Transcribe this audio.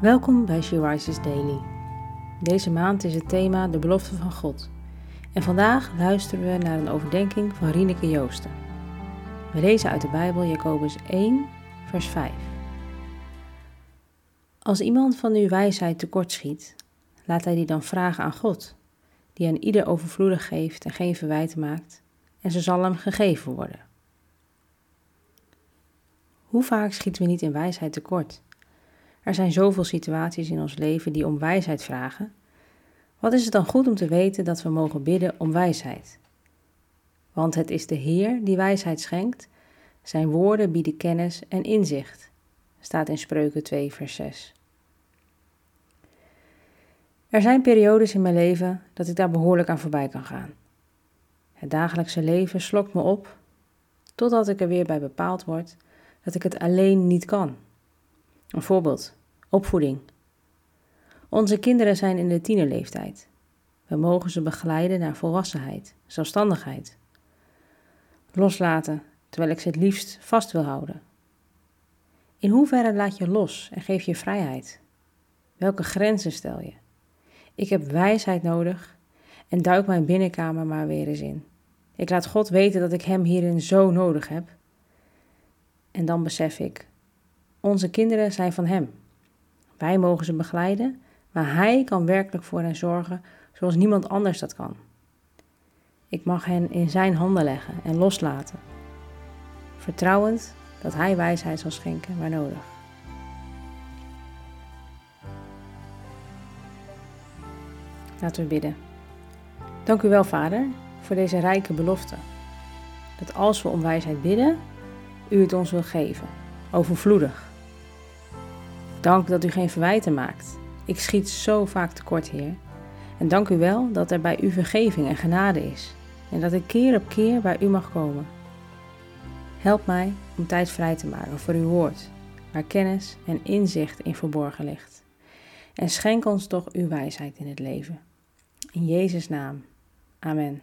Welkom bij She Rises Daily. Deze maand is het thema de belofte van God. En vandaag luisteren we naar een overdenking van Rieneke Joosten. We lezen uit de Bijbel Jacobus 1, vers 5. Als iemand van uw wijsheid tekortschiet, laat hij die dan vragen aan God, die aan ieder overvloedig geeft en geen verwijten maakt, en ze zal hem gegeven worden. Hoe vaak schieten we niet in wijsheid tekort? Er zijn zoveel situaties in ons leven die om wijsheid vragen. Wat is het dan goed om te weten dat we mogen bidden om wijsheid? Want het is de Heer die wijsheid schenkt. Zijn woorden bieden kennis en inzicht, staat in Spreuken 2, vers 6. Er zijn periodes in mijn leven dat ik daar behoorlijk aan voorbij kan gaan. Het dagelijkse leven slokt me op, totdat ik er weer bij bepaald word dat ik het alleen niet kan. Een voorbeeld: opvoeding. Onze kinderen zijn in de tienerleeftijd. We mogen ze begeleiden naar volwassenheid, zelfstandigheid. Loslaten, terwijl ik ze het liefst vast wil houden. In hoeverre laat je los en geef je vrijheid? Welke grenzen stel je? Ik heb wijsheid nodig en duik mijn binnenkamer maar weer eens in. Ik laat God weten dat ik Hem hierin zo nodig heb. En dan besef ik, onze kinderen zijn van Hem. Wij mogen ze begeleiden, maar Hij kan werkelijk voor hen zorgen zoals niemand anders dat kan. Ik mag hen in Zijn handen leggen en loslaten, vertrouwend dat Hij wijsheid zal schenken waar nodig. Laten we bidden. Dank u wel, Vader, voor deze rijke belofte. Dat als we om wijsheid bidden, u het ons wil geven, overvloedig. Dank dat u geen verwijten maakt. Ik schiet zo vaak tekort, Heer. En dank u wel dat er bij u vergeving en genade is. En dat ik keer op keer bij u mag komen. Help mij om tijd vrij te maken voor uw woord, waar kennis en inzicht in verborgen ligt. En schenk ons toch uw wijsheid in het leven. In Jezus' naam. Amen.